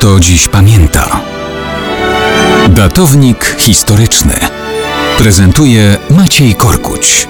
kto dziś pamięta. Datownik historyczny prezentuje Maciej Korkuć.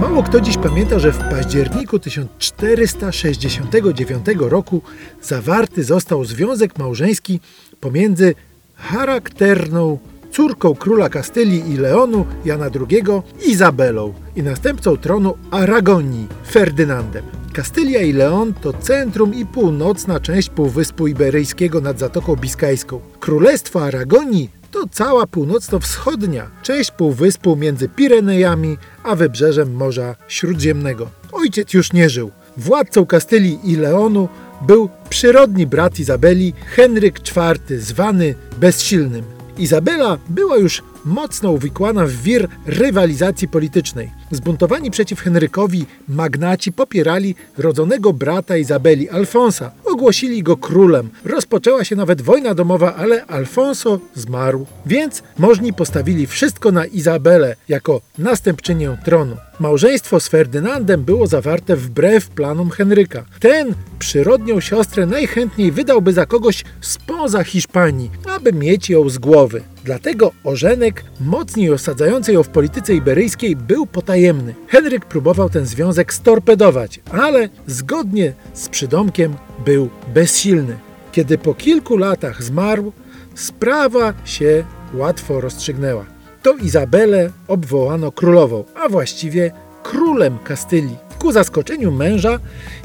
Mało kto dziś pamięta, że w październiku 1469 roku zawarty został związek małżeński pomiędzy charakterną córką króla Kastylii i Leonu Jana II Izabelą i następcą tronu Aragonii Ferdynandem. Kastylia i Leon to centrum i północna część Półwyspu Iberyjskiego nad Zatoką Biskajską. Królestwo Aragonii to cała północno-wschodnia część półwyspu między Pirenejami a wybrzeżem Morza Śródziemnego. Ojciec już nie żył. Władcą Kastylii i Leonu był przyrodni brat Izabeli, Henryk IV, zwany Bezsilnym. Izabela była już mocno uwikłana w wir rywalizacji politycznej. Zbuntowani przeciw Henrykowi magnaci popierali rodzonego brata Izabeli, Alfonsa. Ogłosili go królem. Rozpoczęła się nawet wojna domowa, ale Alfonso zmarł. Więc możni postawili wszystko na Izabelę jako następczynię tronu. Małżeństwo z Ferdynandem było zawarte wbrew planom Henryka. Ten przyrodnią siostrę najchętniej wydałby za kogoś spoza Hiszpanii, aby mieć ją z głowy. Dlatego ożenek, mocniej osadzający ją w polityce iberyjskiej, był potajemny. Henryk próbował ten związek storpedować, ale zgodnie z przydomkiem był bezsilny. Kiedy po kilku latach zmarł, sprawa się łatwo rozstrzygnęła. To Izabelę obwołano królową, a właściwie królem Kastylii. Ku zaskoczeniu męża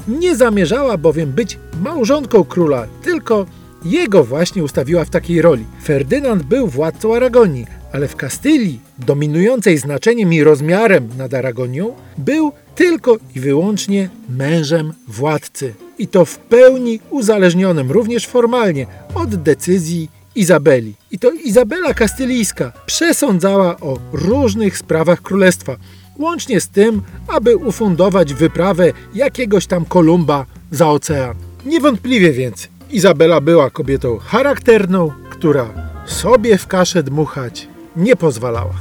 nie zamierzała bowiem być małżonką króla, tylko jego właśnie ustawiła w takiej roli. Ferdynand był władcą Aragonii, ale w Kastylii, dominującej znaczeniem i rozmiarem nad Aragonią, był tylko i wyłącznie mężem władcy. I to w pełni uzależnionym, również formalnie, od decyzji Izabeli. I to Izabela Kastylijska przesądzała o różnych sprawach królestwa, łącznie z tym, aby ufundować wyprawę jakiegoś tam Kolumba za ocean. Niewątpliwie więc Izabela była kobietą charakterną, która sobie w kaszę dmuchać nie pozwalała.